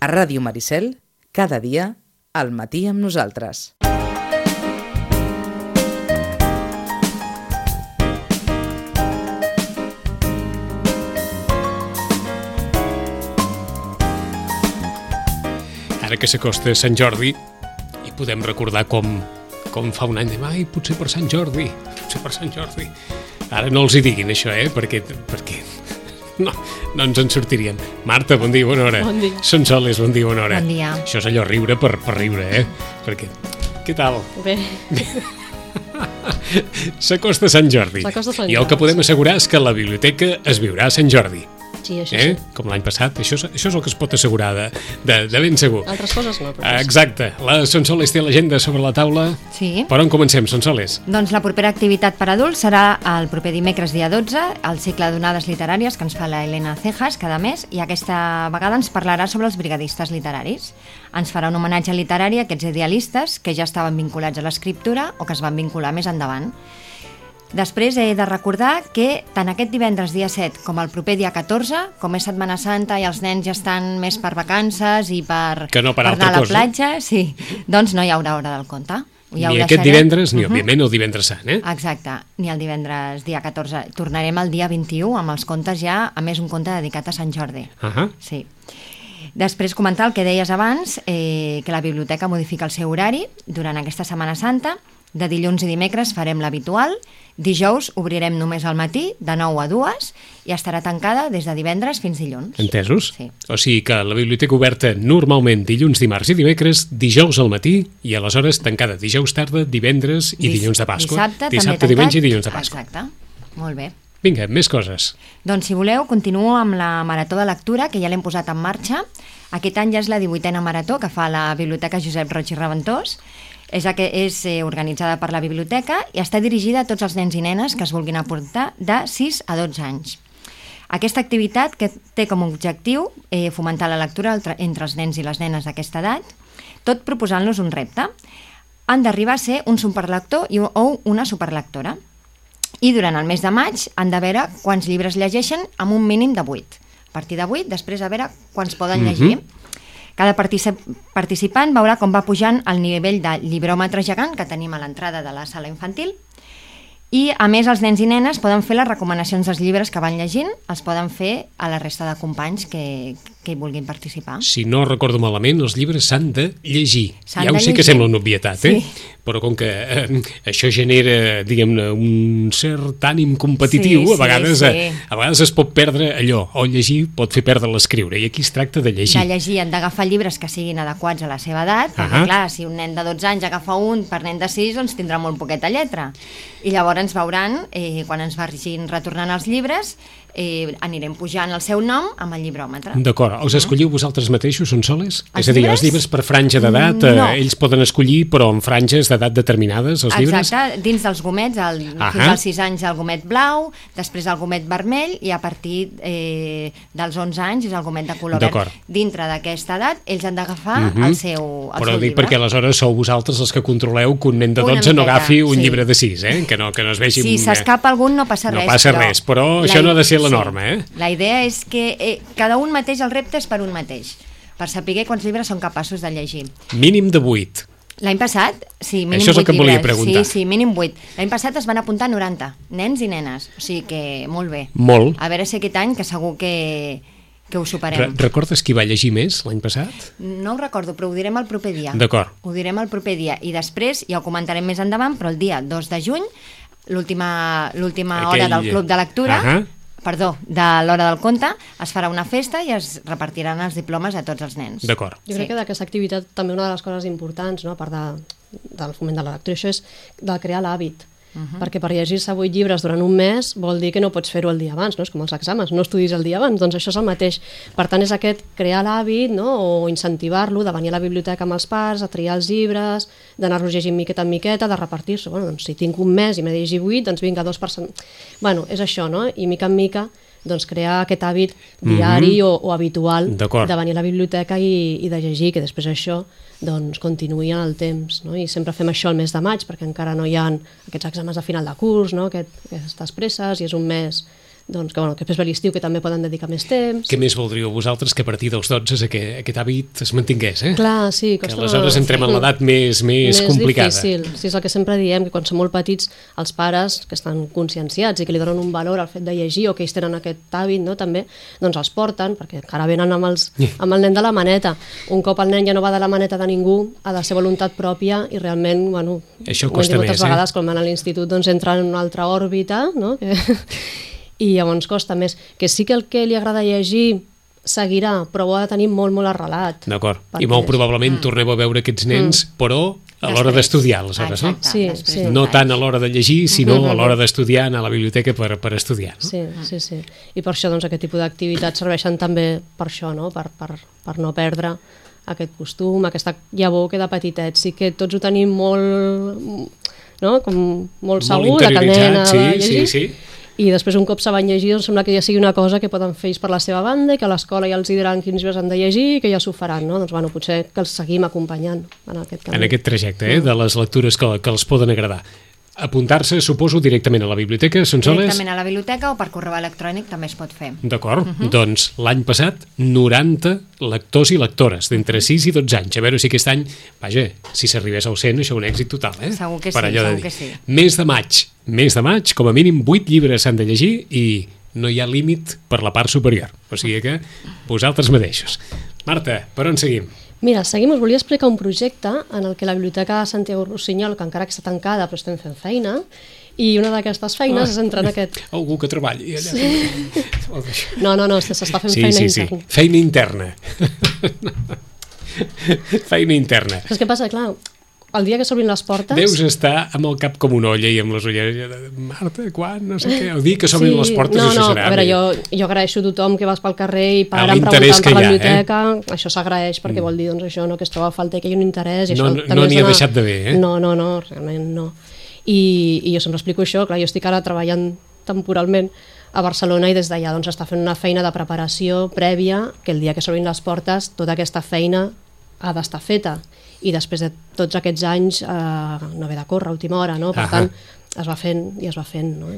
A Ràdio Maricel, cada dia, al matí amb nosaltres. Ara que s'acosta Sant Jordi i podem recordar com, com fa un any de mai, potser per Sant Jordi, potser per Sant Jordi. Ara no els hi diguin això, eh? Perquè, perquè no, no ens en sortirien. Marta, bon dia, bona hora. Bon dia. Són soles, bon dia, bona hora. Bon dia. Això és allò riure per, per riure, eh? Perquè, què tal? Bé, S'acosta Sant Jordi. S'acosta Sant I el que Jordi, podem assegurar és que la biblioteca es viurà a Sant Jordi. Sí, això Eh? sí. Com l'any passat. Això és, això és el que es pot assegurar de, de, de ben segur. Altres coses no, però... Exacte. La Sonsoles té l'agenda sobre la taula. Sí. Per on comencem, Sonsoles? Doncs la propera activitat per adults serà el proper dimecres dia 12, el cicle d'onades literàries que ens fa la Helena Cejas cada mes i aquesta vegada ens parlarà sobre els brigadistes literaris. Ens farà un homenatge literari a aquests idealistes que ja estaven vinculats a l'escriptura o que es van vincular més endavant. Després he de recordar que tant aquest divendres dia 7 com el proper dia 14, com és Setmana Santa i els nens ja estan més per vacances i per, Que no per per anar a la cosa. platja, sí, doncs no hi haurà hora del conte. ni ho aquest deixarem. divendres, ni, Mhm. òbviament, el divendres sant, eh? Exacte, ni el divendres dia 14. Tornarem el dia 21 amb els contes ja, a més un conte dedicat a Sant Jordi. Ahà. Sí. Després comentar el que deies abans, eh, que la biblioteca modifica el seu horari durant aquesta Setmana Santa. De dilluns i dimecres farem l'habitual. Dijous obrirem només al matí, de 9 a 2, i estarà tancada des de divendres fins dilluns. Entesos? Sí. O sigui que la biblioteca oberta normalment dilluns, dimarts i dimecres, dijous al matí i aleshores tancada dijous tarda, divendres i Dis- dilluns de Pasqua. Dissabte, Dissabte també diumenge i dilluns de Pasqua. Exacte, molt bé. Vinga, més coses. Doncs si voleu, continuo amb la marató de lectura, que ja l'hem posat en marxa. Aquest any ja és la 18a marató que fa la Biblioteca Josep Roig i Reventós. És, que és eh, organitzada per la biblioteca i està dirigida a tots els nens i nenes que es vulguin aportar de 6 a 12 anys. Aquesta activitat que té com a objectiu eh, fomentar la lectura entre els nens i les nenes d'aquesta edat, tot proposant-los un repte. Han d'arribar a ser un superlector i, o una superlectora. I durant el mes de maig han de veure quants llibres llegeixen amb un mínim de 8. A partir de 8, després a veure quants poden llegir. Cada partici- participant veurà com va pujant el nivell de llibròmetre gegant que tenim a l'entrada de la sala infantil. I, a més, els nens i nenes poden fer les recomanacions dels llibres que van llegint, els poden fer a la resta de companys que, que hi vulguin participar. Si no recordo malament, els llibres s'han de llegir. Ja ho sé que sembla una obvietat, eh? Sí. Però com que eh, això genera, diguem-ne, un cert ànim competitiu, Sí, a, vegades, sí, eh, sí. a vegades es pot perdre allò, o llegir pot fer perdre l'escriure, i aquí es tracta de llegir. de llegir, han d'agafar llibres que siguin adequats a la seva edat, perquè Ahà. clar, si un nen de 12 anys agafa un per nen de 6, doncs tindrà molt poqueta lletra. I llavors ens veuran, eh, quan ens vagin retornant els llibres, eh, anirem pujant el seu nom amb el llibròmetre. D'acord, els escolliu vosaltres mateixos, són soles? Els és a dir, llibres? els llibres per franja d'edat, eh, No. ells poden escollir, però en franges d'edat determinades, els llibres? Exacte, dins dels gomets, el, Ahà. fins als 6 anys el gomet blau, després el gomet vermell i a partir eh, dels 11 anys és el gomet de color verd. Dintre d'aquesta edat, ells han d'agafar Mhm. el seu, el Però seu dic llibre. perquè aleshores sou vosaltres els que controleu que un nen de Una 12 no agafi un sí. llibre de 6, eh? que, no, que no es vegi... Si un- s'escapa algun no passa No res. passa res, però això no ha de ser la norma, eh? La idea és que eh, cada un mateix, el repte és per un mateix, per saber quants llibres són capaços de llegir. Mínim de 8. L'any passat, sí, mínim Això és el 8 que volia llibres. preguntar. Sí, sí, mínim 8. L'any passat es van apuntar 90, nens i nenes, o sigui que molt bé. Molt. A veure si aquest any, que segur que, que ho Re superem. recordes qui va llegir més l'any passat? No ho recordo, però ho direm el proper dia. D'acord. Ho direm el proper dia. I després, ja ho comentarem més endavant, però el dia 2 de juny, l'última l'última hora del Club de Lectura, Ahà. Perdó, de l'hora del conte, es farà una festa i es repartiran els diplomes a tots els nens. D'acord. Jo crec que d'aquesta activitat també una de les coses importants, no? a part de, del foment de la lectura, això és de crear l'hàbit. Uh -huh. perquè per llegir-se vuit llibres durant un mes vol dir que no pots fer-ho el dia abans, no? és com els exàmens, no estudis el dia abans, doncs això és el mateix. Per tant, és aquest crear l'hàbit no? o incentivar-lo de venir a la biblioteca amb els pares, a triar els llibres, d'anar-los llegint miqueta en miqueta, de repartir-se. Bueno, doncs si tinc un mes i m'he de llegir vuit, doncs vinga, dos per setmana. Bueno, és això, no? I mica en mica doncs crear aquest hàbit diari mm -hmm. o, o habitual de venir a la biblioteca i, i de llegir, que després això doncs, continuï en el temps. No? I sempre fem això el mes de maig, perquè encara no hi ha aquests exàmens de final de curs, no? Aquest, aquestes presses, i és un mes doncs, que, bueno, que després ve l'estiu que també poden dedicar més temps. Què més voldríeu vosaltres que a partir dels 12 aquest, aquest hàbit es mantingués, eh? Clar, sí. Que costa aleshores una- entrem en l'edat més, més, complicada. difícil. Sí, és el que sempre diem, que quan són molt petits, els pares que estan conscienciats i que li donen un valor al fet de llegir o que ells tenen aquest hàbit, no, també, doncs els porten, perquè encara venen amb, els, amb el nen de la maneta. Un cop el nen ja no va de la maneta de ningú, ha de ser voluntat pròpia i realment, bueno, Això costa dit moltes més, eh? vegades, quan van a l'institut, doncs entra en una altra òrbita, no?, que... i llavors costa més. Que sí que el que li agrada llegir seguirà, però ho ha de tenir molt, molt arrelat. D'acord. I molt probablement torneu a veure aquests nens, però a l'hora d'estudiar, aleshores, no? Exacte, Sí, sí. No tant a l'hora de llegir, sinó a l'hora d'estudiar, anar a la biblioteca per, per estudiar. No? Sí, sí, sí. I per això doncs, aquest tipus d'activitats serveixen també per això, no? per, per, per no perdre aquest costum, aquesta llavor que de petitet sí que tots ho tenim molt, no? Com molt segur, de que el nen ha de sí, llegir, sí, sí. I després un cop saben llegir doncs sembla que ja sigui una cosa que poden fer ells per la seva banda i que a l'escola ja els diran quins llibres han de llegir i que ja s'ho faran, no? Doncs bueno, potser que els seguim acompanyant en aquest camí. En aquest trajecte, eh, de les lectures que, que els poden agradar. Apuntar-se, suposo, directament a la biblioteca, Sonsoles? Directament a la biblioteca o per correu electrònic també es pot fer. D'acord, doncs l'any passat 90 lectors i lectores d'entre 6 i 12 anys. A veure si aquest any, vaja, si s'arribés al 100, això és un èxit total, eh? Segur que Per sí, segur que sí. Mes de maig, mes de maig, com a mínim 8 llibres s'han de llegir i no hi ha límit per la part superior. O sigui que vosaltres mateixos. Marta, per on seguim? Mira, seguim, us volia explicar un projecte en el que la Biblioteca de Santiago Rossinyol, que encara que està tancada, però estem fent feina, i una d'aquestes feines és entrar en aquest... Algú que treballi allà. Sí. No, no, no, s'està fent Sí, feina sí, sí. interna. Feina interna. Feina interna. Saps què passa? Clar, el dia que s'obrin les portes... Deus estar amb el cap com una olla i amb les ulleres. Marta, quan? No sé què. El dia que s'obrin les portes, no, això no, serà. a veure, bé. jo, jo agraeixo a tothom que vas pel carrer i Ah, paren l'interès preguntant per la eh? biblioteca, això s'agraeix perquè vol dir doncs, això, no, que es troba a falta que hi ha un interès. I No- això no n'hi és ha una- deixat d'haver, eh? No, no, no, realment no. I, I jo sempre explico això, clar, jo estic ara treballant temporalment a Barcelona i des d'allà doncs, està fent una feina de preparació prèvia que el dia que s'obrin les portes tota aquesta feina ha d'estar feta i després de tots aquests anys eh, no haver de córrer a última hora, no? per Ahà. tant es va fent i es va fent. No?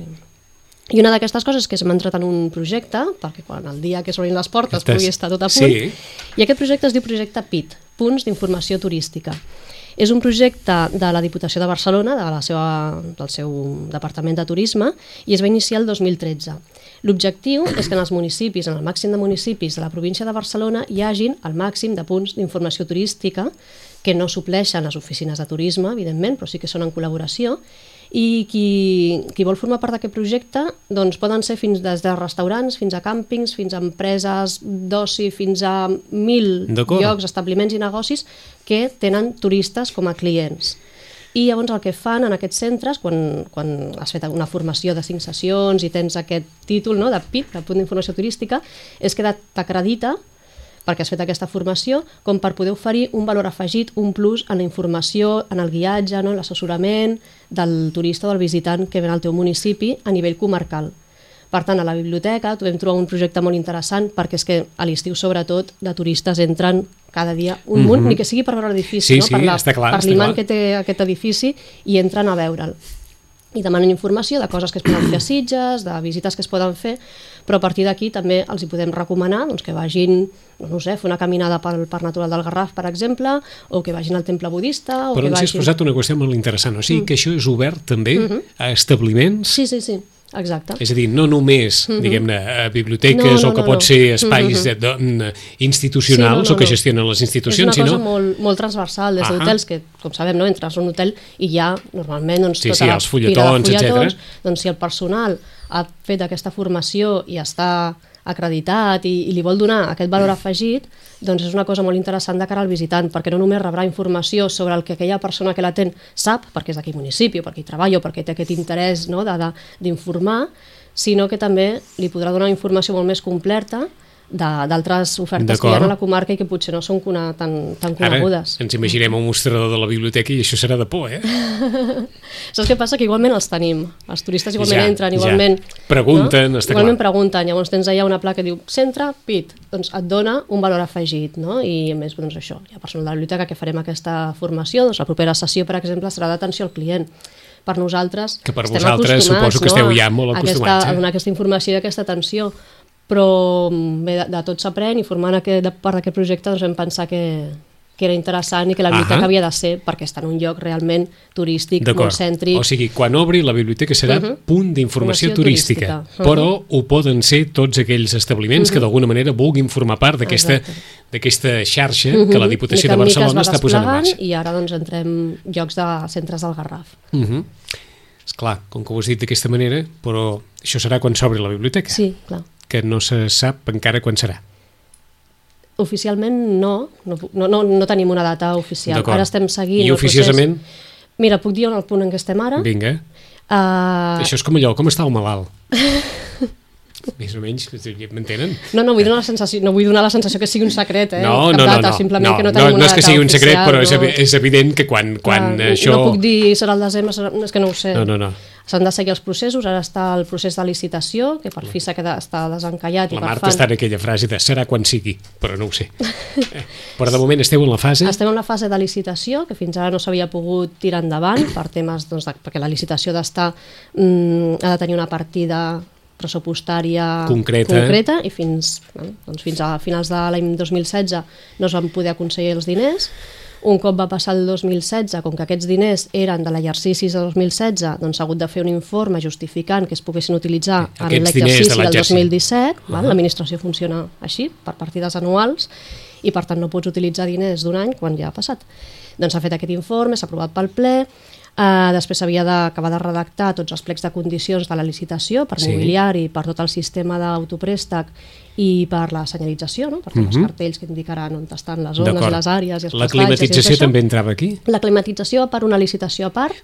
I una d'aquestes coses és que s'ha entrat en un projecte, perquè quan el dia que s'obrin les portes Estàs- pugui estar tot a punt, Sí. i aquest projecte es diu Projecte PIT, Punts d'Informació Turística. És un projecte de la Diputació de Barcelona, de la seva, del seu Departament de Turisme, i es va iniciar el 2013. L'objectiu és que en els municipis, en el màxim de municipis de la província de Barcelona, hi hagin el màxim de punts d'informació turística que no supleixen les oficines de turisme, evidentment, però sí que són en col·laboració, i qui, qui vol formar part d'aquest projecte doncs poden ser fins des de restaurants fins a càmpings, fins a empreses d'oci, fins a mil llocs, establiments i negocis que tenen turistes com a clients. I llavors el que fan en aquests centres, quan, quan has fet una formació de cinc sessions i tens aquest títol no, de PIT, de punt d'informació turística, és que t'acredita perquè has fet aquesta formació, com per poder oferir un valor afegit, un plus en la informació, en el guiatge, no, en l'assessorament del turista o del visitant que ven al teu municipi a nivell comarcal. Per tant, a la biblioteca trobem trobar un projecte molt interessant perquè és que a l'estiu, sobretot, de turistes entren cada dia un munt, ni que sigui per veure l'edifici. Sí, no? sí, per, l'imant que té aquest edifici i entren a veure'l i demanen informació de coses que es poden fer a Sitges, de visites que es poden fer, però a partir d'aquí també els hi podem recomanar doncs, que vagin, no ho sé, fer una caminada pel Parc Natural del Garraf, per exemple, o que vagin al temple budista, o Però que ens has vagin... posat una qüestió molt interessant. O sigui que això és obert també a establiments Sí, sí, sí, exacte. És a dir, no només, diguem-ne, a biblioteques Mhm. No, no, o que no, pot no. ser espais de, de, de, institucionals Sí, no, no, o que gestionen les institucions, és una cosa sinó... molt, molt transversal, des d'hotels, que com sabem, no, entres a un hotel i hi ha normalment doncs, Sí, tota sí, els fila de fulletons, fulletons, etcètera. doncs si el personal ha fet aquesta formació i està acreditat i, i li vol donar aquest valor afegit, doncs és una cosa molt interessant de cara al visitant, perquè no només rebrà informació sobre el que aquella persona que l'atén sap, perquè és d'aquell municipi, perquè hi treballa, perquè té aquest interès no, d'informar, sinó que també li podrà donar informació molt més completa d'altres ofertes que hi ha a la comarca i que potser no són cona, tan, tan Ara conegudes. ens imaginem un mostrador de la biblioteca i això serà de por, eh? Saps què passa? Que igualment els tenim. Els turistes igualment Ja, entren, ja. igualment... Pregunten, està igualment clar. pregunten. Llavors tens allà una placa que diu centre, pit. Doncs et dona un valor afegit, no? I a més, doncs això, hi ha personal de la biblioteca que farem aquesta formació. Doncs la propera sessió, per exemple, serà d'atenció al client. Per nosaltres Que per vosaltres suposo que esteu ja molt acostumats, Aquesta, eh? A donar aquesta informació i aquesta atenció. Però mm, bé, de, de tot s'aprèn i formant aquest, de part d'aquest projecte doncs vam pensar que, que era interessant i que la biblioteca Ahà. havia de ser perquè està en un lloc realment turístic, molt cèntric. O sigui, quan obri la biblioteca serà Mhm. punt d'informació Informació turística, turística. però ho poden ser tots aquells establiments que d'alguna manera vulguin formar part d'aquesta Exacte. d'aquesta xarxa que la Diputació Mica de Barcelona està posant en marxa. I ara doncs entrem llocs de centres del Garraf. Uh -huh. Esclar, com que ho has dit d'aquesta manera, però això serà quan s'obri la biblioteca, Sí, clar. Que no se sap encara quan serà. Oficialment no, no, no, no, no tenim una data oficial. Ara estem seguint I oficiosament? procés. Mira, puc dir en el punt en què estem ara? Vinga. Uh, Això és com allò, com està el malalt? Més o menys, m'entenen? no, no vull, donar la sensació, no vull donar la sensació que sigui un secret, eh? No, Cap no, no, data, no, simplement no, que no no, tenim no una és que sigui un secret, oficial, però no. és evident que quan, quan Clar, això... No puc dir serà el desembre, serà... és que no ho sé. No, no, no. S'han de seguir els processos, ara està el procés de licitació, que per fi s'ha quedat, està desencallat i La per Marta fan... està en aquella frase de serà quan sigui, però no ho sé. Però de moment esteu en la fase... Estem en la fase de licitació, que fins ara no s'havia pogut tirar endavant per temes, doncs, de, perquè la licitació d'estar mm, ha de tenir una partida pressupostària Concreta. concreta i fins, bueno, doncs fins a finals de l'any 2016 no es van poder aconseguir els diners. Un cop va passar el 2016, com que aquests diners eren de l'exercici de 2016, doncs s'ha hagut de fer un informe justificant que es poguessin utilitzar en Aquests diners de l'exercici del l'exercici. 2017. val? L'administració funciona així, per partides anuals, i per tant no pots utilitzar diners d'un any quan ja ha passat. Doncs s'ha fet aquest informe, s'ha aprovat pel ple, Uh, després s'havia d'acabar de redactar tots els plecs de condicions de la licitació per Sí. mobiliari, per tot el sistema d'autoprèstec i per la senyalització, no? per fer els cartells que indicaran on estan les zones, Mhm. Les àrees i els La i climatització això. també entrava aquí? La climatització per una licitació a part,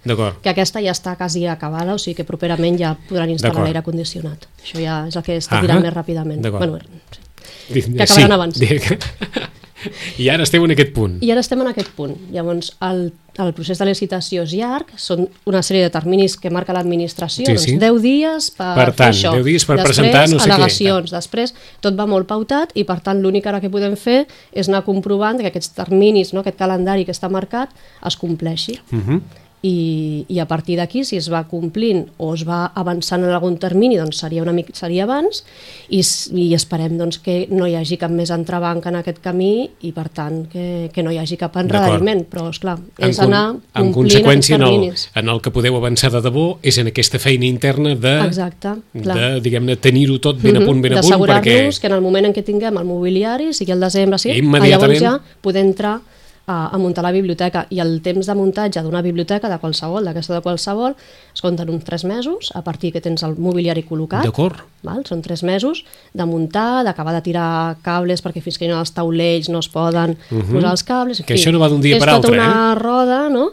que aquesta ja està quasi acabada, o sigui que properament ja podran instal·lar l'aire condicionat. Això ja és el que està Ahà. tirant més ràpidament. Bueno, sí. Que acabaran abans. I ara esteu en aquest punt. I ara estem en aquest punt. Llavors, el, el procés de licitació és llarg, són una sèrie de terminis que marca l'administració, Sí, doncs sí. 10 dies per, Per tant, fer això. 10 dies per després, presentar no sé què. al·legacions, després tot va molt pautat i per tant l'únic ara que podem fer és anar comprovant que aquests terminis, no, aquest calendari que està marcat, es compleixi. Uh -huh. I, i a partir d'aquí, si es va complint o es va avançant en algun termini, doncs seria, una mica, seria abans i, i esperem doncs, que no hi hagi cap més entrebanc en aquest camí i per tant que, que no hi hagi cap enredariment, però esclar, En, és con- anar en conseqüència, en el, en el que podeu avançar de debò és en aquesta feina interna de, Exacte, clar. de diguem-ne, tenir-ho tot ben a punt, ben a punt, perquè... D'assegurar-nos que en el moment en què tinguem el mobiliari, sigui el desembre, Immediatament. llavors ja poder entrar a, a muntar la biblioteca i el temps de muntatge d'una biblioteca de qualsevol, d'aquesta de qualsevol, es compten uns 3 mesos a partir que tens el mobiliari col·locat. D'acord. Són 3 mesos de muntar, d'acabar de tirar cables perquè fins que hi ha els taulells no es poden posar els cables. en Que fi, això no va d'un dia és per altre, tota una eh? roda, no?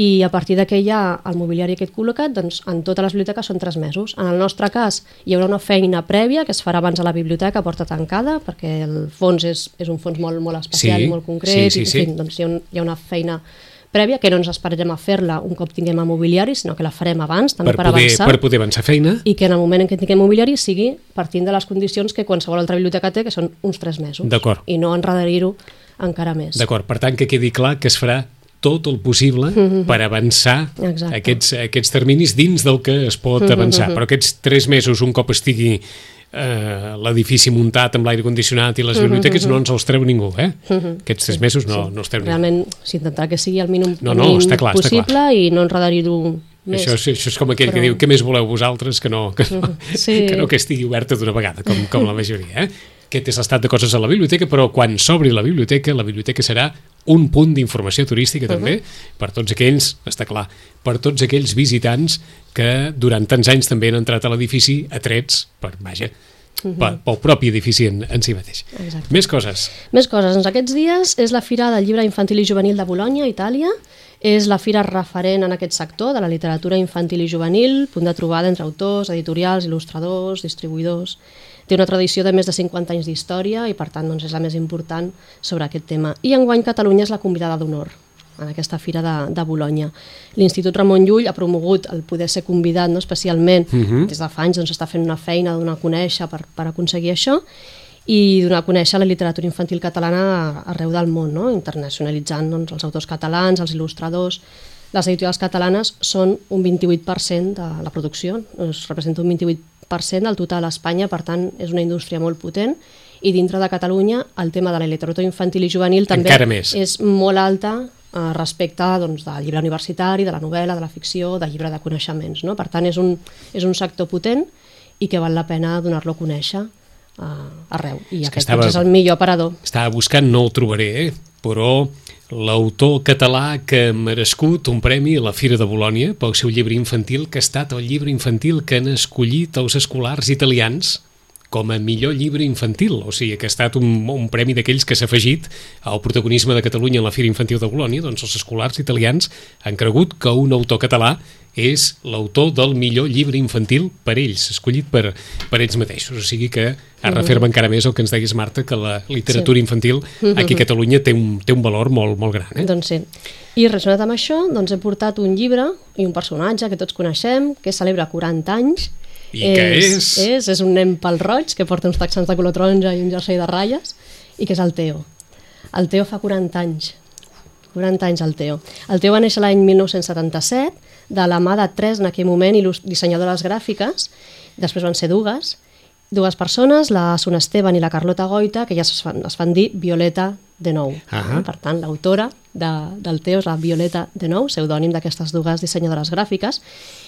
I a partir de que hi ha el mobiliari aquest col·locat, doncs en totes les biblioteques són tres mesos. En el nostre cas hi haurà una feina prèvia que es farà abans a la biblioteca porta tancada, perquè el fons és, és un fons molt, molt especial Sí, molt concret, sí, sí, i, en fi, doncs hi ha, un, hi ha una feina prèvia que no ens esperarem a fer-la un cop tinguem el mobiliari, sinó que la farem abans, també per, per, poder, avançar per poder avançar feina. i que en el moment en què tinguem mobiliari sigui partint de les condicions que qualsevol altra biblioteca té, que són uns tres mesos. D'acord. I no enredarir-ho encara més. D'acord, per tant, que quedi clar que es farà tot el possible per avançar Exacte. aquests, aquests terminis dins del que es pot avançar. Però aquests tres mesos, un cop estigui eh, l'edifici muntat amb l'aire condicionat i les biblioteques, no ens els treu ningú, eh? Aquests tres mesos no, no els treu ningú. Realment s'intentarà que sigui el mínim, No, no, mínim està clar, està possible i no enredarir-ho més. Això, és- això és com aquell que Però- diu què més voleu vosaltres que no que, no, Sí. que, no que estigui oberta d'una vegada, com, com la majoria. Eh? Aquest és l'estat de coses a la biblioteca, però quan s'obri la biblioteca, la biblioteca serà un punt d'informació turística també, per tots aquells, està clar, per tots aquells visitants que durant tants anys també han entrat a l'edifici atrets per, vaja, pel, pel propi edifici en, en si mateix. Exacte. Més coses. Més coses. Doncs aquests dies és la Fira del Llibre Infantil i Juvenil de Bologna, Itàlia. És la fira referent en aquest sector de la literatura infantil i juvenil, punt de trobada entre autors, editorials, il·lustradors, distribuïdors... té una tradició de més de 50 anys d'història i per tant doncs, és la més important sobre aquest tema. I enguany Catalunya és la convidada d'honor en aquesta fira de, de Bologna. L'Institut Ramon Llull ha promogut el poder ser convidat, no? especialment uh -huh. des de fa anys doncs, està fent una feina de donar a conèixer per, per aconseguir això i donar a conèixer la literatura infantil catalana arreu del món, no? internacionalitzant doncs, els autors catalans, els il·lustradors, les editorials catalanes són un 28% de la producció, es representa un 28% del total a Espanya, per tant és una indústria molt potent i dintre de Catalunya el tema de la literatura infantil i juvenil també és molt alta eh, respecte doncs, del llibre universitari, de la novel·la, de la ficció, del llibre de coneixements. No? Per tant, és un, és un sector potent i que val la pena donar-lo a conèixer uh, arreu. I és aquest estava, és el millor aparador. Estava buscant, no el trobaré, eh? però l'autor català que ha merescut un premi a la Fira de Bolònia pel seu llibre infantil, que ha estat el llibre infantil que han escollit els escolars italians com a millor llibre infantil, o sigui que ha estat un, un premi d'aquells que s'ha afegit al protagonisme de Catalunya a la Fira Infantil de Bolònia, doncs els escolars italians han cregut que un autor català és l'autor del millor llibre infantil per ells, escollit per, per ells mateixos, o sigui que es referma encara més el que ens deguis, Marta, que la literatura sí. infantil aquí a Catalunya té un, té un valor molt, molt gran. Eh? Doncs sí. I relacionat amb això, doncs he portat un llibre i un personatge que tots coneixem, que celebra 40 anys, i és, què és? És, és un nen pel roig que porta uns texans de color taronja i un jersei de ratlles i que és el Teo. El Teo fa 40 anys. 40 anys el Teo. El Teo va néixer l'any 1977 de la mà de tres en aquell moment dissenyadores gràfiques, després van ser dues, dues persones, la Sun Esteban i la Carlota Goita, que ja es fan, es fan dir Violeta de Nou. Uh -huh. Per tant, l'autora de, del Teo és la Violeta de Nou, pseudònim d'aquestes dues dissenyadores gràfiques,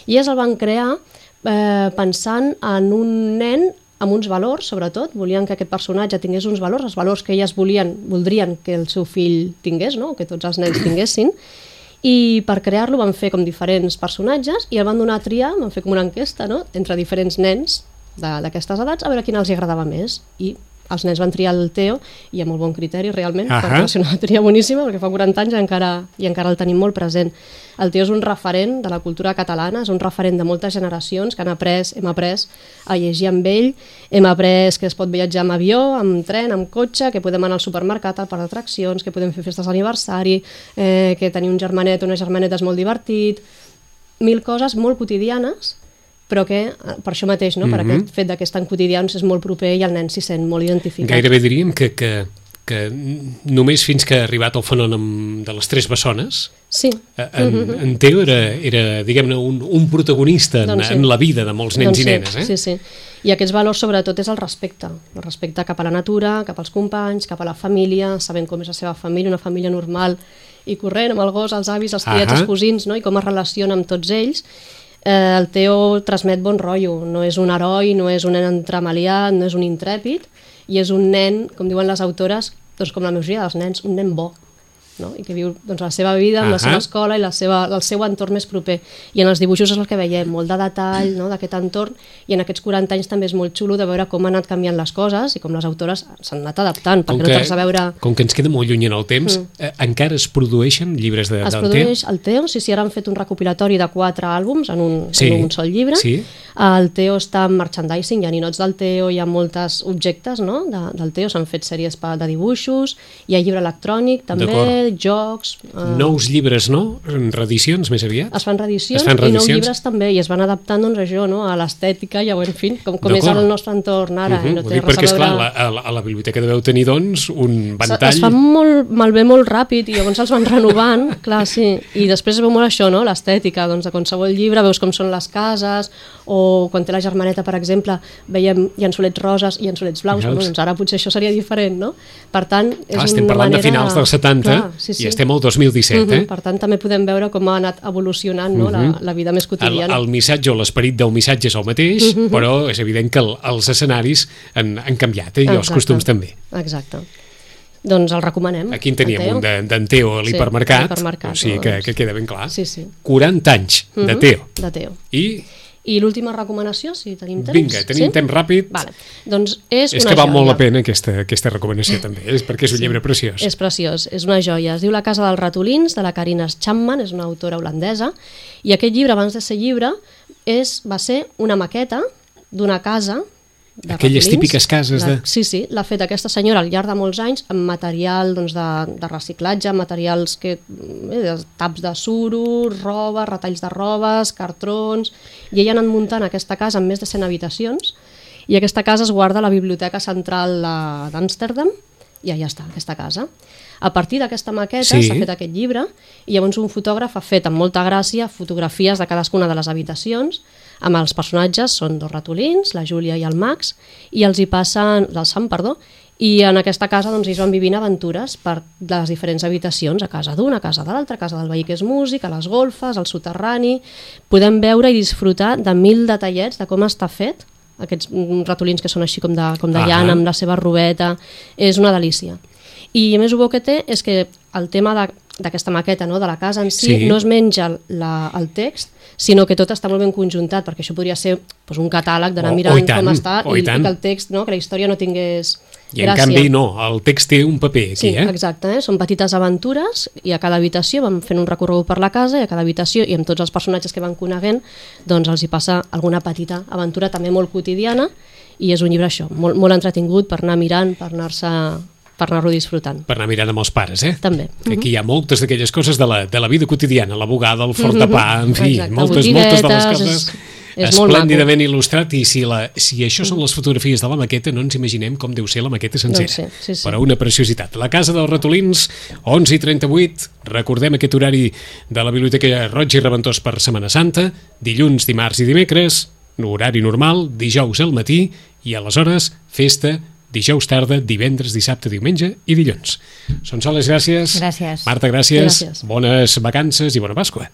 i elles el van crear eh, pensant en un nen amb uns valors, sobretot, volien que aquest personatge tingués uns valors, els valors que elles volien, voldrien que el seu fill tingués, no? que tots els nens tinguessin, i per crear-lo van fer com diferents personatges i el van donar a triar, van fer com una enquesta no? entre diferents nens d'aquestes edats a veure quin els agradava més i els nens van triar el Teo i amb molt bon criteri realment, uh -huh. perquè va ser una tria boníssima perquè fa 40 anys i encara, i encara el tenim molt present. El Teo és un referent de la cultura catalana, és un referent de moltes generacions que han après, hem après a llegir amb ell, hem après que es pot viatjar amb avió, amb tren, amb cotxe, que podem anar al supermercat, al parc d'atraccions, que podem fer festes d'aniversari, eh, que tenir un germanet o una germaneta és molt divertit, mil coses molt quotidianes però que eh, per això mateix, no? Mm -hmm. per mhm. aquest fet que és tan quotidians, és molt proper i el nen s'hi sent molt identificat. Gairebé diríem que, que, que només fins que ha arribat el fenomen de les tres bessones, sí. Eh, en, mm -hmm. en Teo era, era diguem-ne, un, un protagonista en, doncs sí. en la vida de molts nens doncs i nenes. Eh? Sí, sí. I aquests valors, sobretot, és el respecte. El respecte cap a la natura, cap als companys, cap a la família, sabent com és la seva família, una família normal i corrent, amb el gos, els avis, els tiets, els cosins, no? i com es relaciona amb tots ells eh, el Teo transmet bon rotllo, no és un heroi, no és un nen entremaliat, no és un intrèpid, i és un nen, com diuen les autores, doncs com la majoria dels nens, un nen bo, no? i que viu doncs, la seva vida, amb uh -huh. la seva escola i la seva, el seu entorn més proper. I en els dibuixos és el que veiem, molt de detall no? d'aquest entorn, i en aquests 40 anys també és molt xulo de veure com han anat canviant les coses i com les autores s'han anat adaptant, perquè com que, no tens a veure... Com que ens queda molt lluny en el temps, mm. eh, encara es produeixen llibres de, es del produeix el Teo, sí, sí, ara han fet un recopilatori de quatre àlbums en un, sí. en un sol llibre. Sí. El Teo està en merchandising, hi ha ninots del Teo, hi ha moltes objectes no? de, del Teo, s'han fet sèries de dibuixos, hi ha llibre electrònic també, jocs, Uh, nous llibres, no? Reedicions, més aviat? Es fan reedicions, es fan reedicions i nous llibres també, i es van adaptant doncs, això, no? a l'estètica i a, en fi, com, com és el nostre entorn ara. Uh -huh. no té res perquè, a veure... esclar, a, la, a la biblioteca deveu tenir, doncs, un ventall... Es, es fan molt, malbé molt ràpid i llavors els van renovant, clar, sí. I després veu molt això, no? l'estètica, doncs, de qualsevol llibre, veus com són les cases, o quan té la germaneta, per exemple, veiem llençolets roses i llençolets blaus, bueno, doncs ara potser això seria diferent, no? Per tant, és ah, estem parlant manera... de finals dels 70 clar, sí, sí. i estem al 2017, uh -huh. eh? Per tant, també podem veure com ha anat evolucionant no? uh -huh. la, la vida més quotidiana. El, el missatge o l'esperit del missatge és el mateix, uh -huh. però és evident que el, els escenaris han, han canviat, eh? i Exacte. els costums també. Exacte. Doncs el recomanem. Aquí en teníem un d'en Teo a l'hipermercat, sí, o sigui que, doncs. que queda ben clar. Sí, sí. 40 anys uh -huh. de Teo. De Teo. I i l'última recomanació, si tenim temps. Vinga, tenim sí? temps ràpid. Vale. Doncs és, és una que val joia. molt la pena aquesta, aquesta recomanació també, és perquè és un sí, llibre preciós. És preciós, és una joia. Es diu La casa dels ratolins, de la Karina Chapman, és una autora holandesa, i aquest llibre, abans de ser llibre, és, va ser una maqueta d'una casa de Aquelles ratolins. típiques cases de- Sí, sí, l'ha fet aquesta senyora al llarg de molts anys amb material doncs, de, de reciclatge, materials que, eh, taps de suro, roba, retalls de robes, cartrons... I ella ha anat muntant aquesta casa amb més de 100 habitacions i aquesta casa es guarda a la Biblioteca Central de- d'Amsterdam i allà està, aquesta casa. A partir d'aquesta maqueta Sí. s'ha fet aquest llibre i llavors un fotògraf ha fet amb molta gràcia fotografies de cadascuna de les habitacions amb els personatges, són dos ratolins, la Júlia i el Max, i els hi passen, del Sam, perdó, i en aquesta casa doncs, ells van vivint aventures per les diferents habitacions, a casa d'una, a casa de l'altra, a casa del veí que és músic, a les golfes, al soterrani... Podem veure i disfrutar de mil detallets de com està fet, aquests ratolins que són així com de, com de llana, amb la seva robeta, és una delícia. I a més el bo que té és que el tema de- d'aquesta maqueta, no, de la casa en si, Sí. no es menja la, el text, sinó que tot està molt ben conjuntat, perquè això podria ser doncs, un catàleg d'anar Oh, mirant oh, i tant, com està oh, i i, i que el text, no, que la història no tingués I en gràcia. canvi no, el text té un paper aquí, Sí, eh? exacte, eh? són petites aventures i a cada habitació vam fent un recorregut per la casa i a cada habitació i amb tots els personatges que van coneguent doncs els hi passa alguna petita aventura també molt quotidiana i és un llibre això, molt, molt entretingut per anar mirant, per anar-se per anar-lo disfrutant. Per anar mirant amb els pares, eh? També. Que aquí hi ha moltes d'aquelles coses de la, de la vida quotidiana, la bugada, el forn de pa, en fi, Exacte, moltes, moltes de les coses és- és molt esplèndidament il·lustrat i si, la, si això són les fotografies de la maqueta no ens imaginem com deu ser la maqueta sencera Doncs sí, sí, sí. però una preciositat la Casa dels Ratolins, 11 i 38 recordem aquest horari de la Biblioteca Roig i Reventós per Setmana Santa dilluns, dimarts i dimecres horari normal, dijous al matí i aleshores festa dijous tarda, divendres, dissabte, diumenge i dilluns. Són soles, gràcies. Gràcies. Marta, gràcies. Gràcies. Bones vacances i bona Pasqua.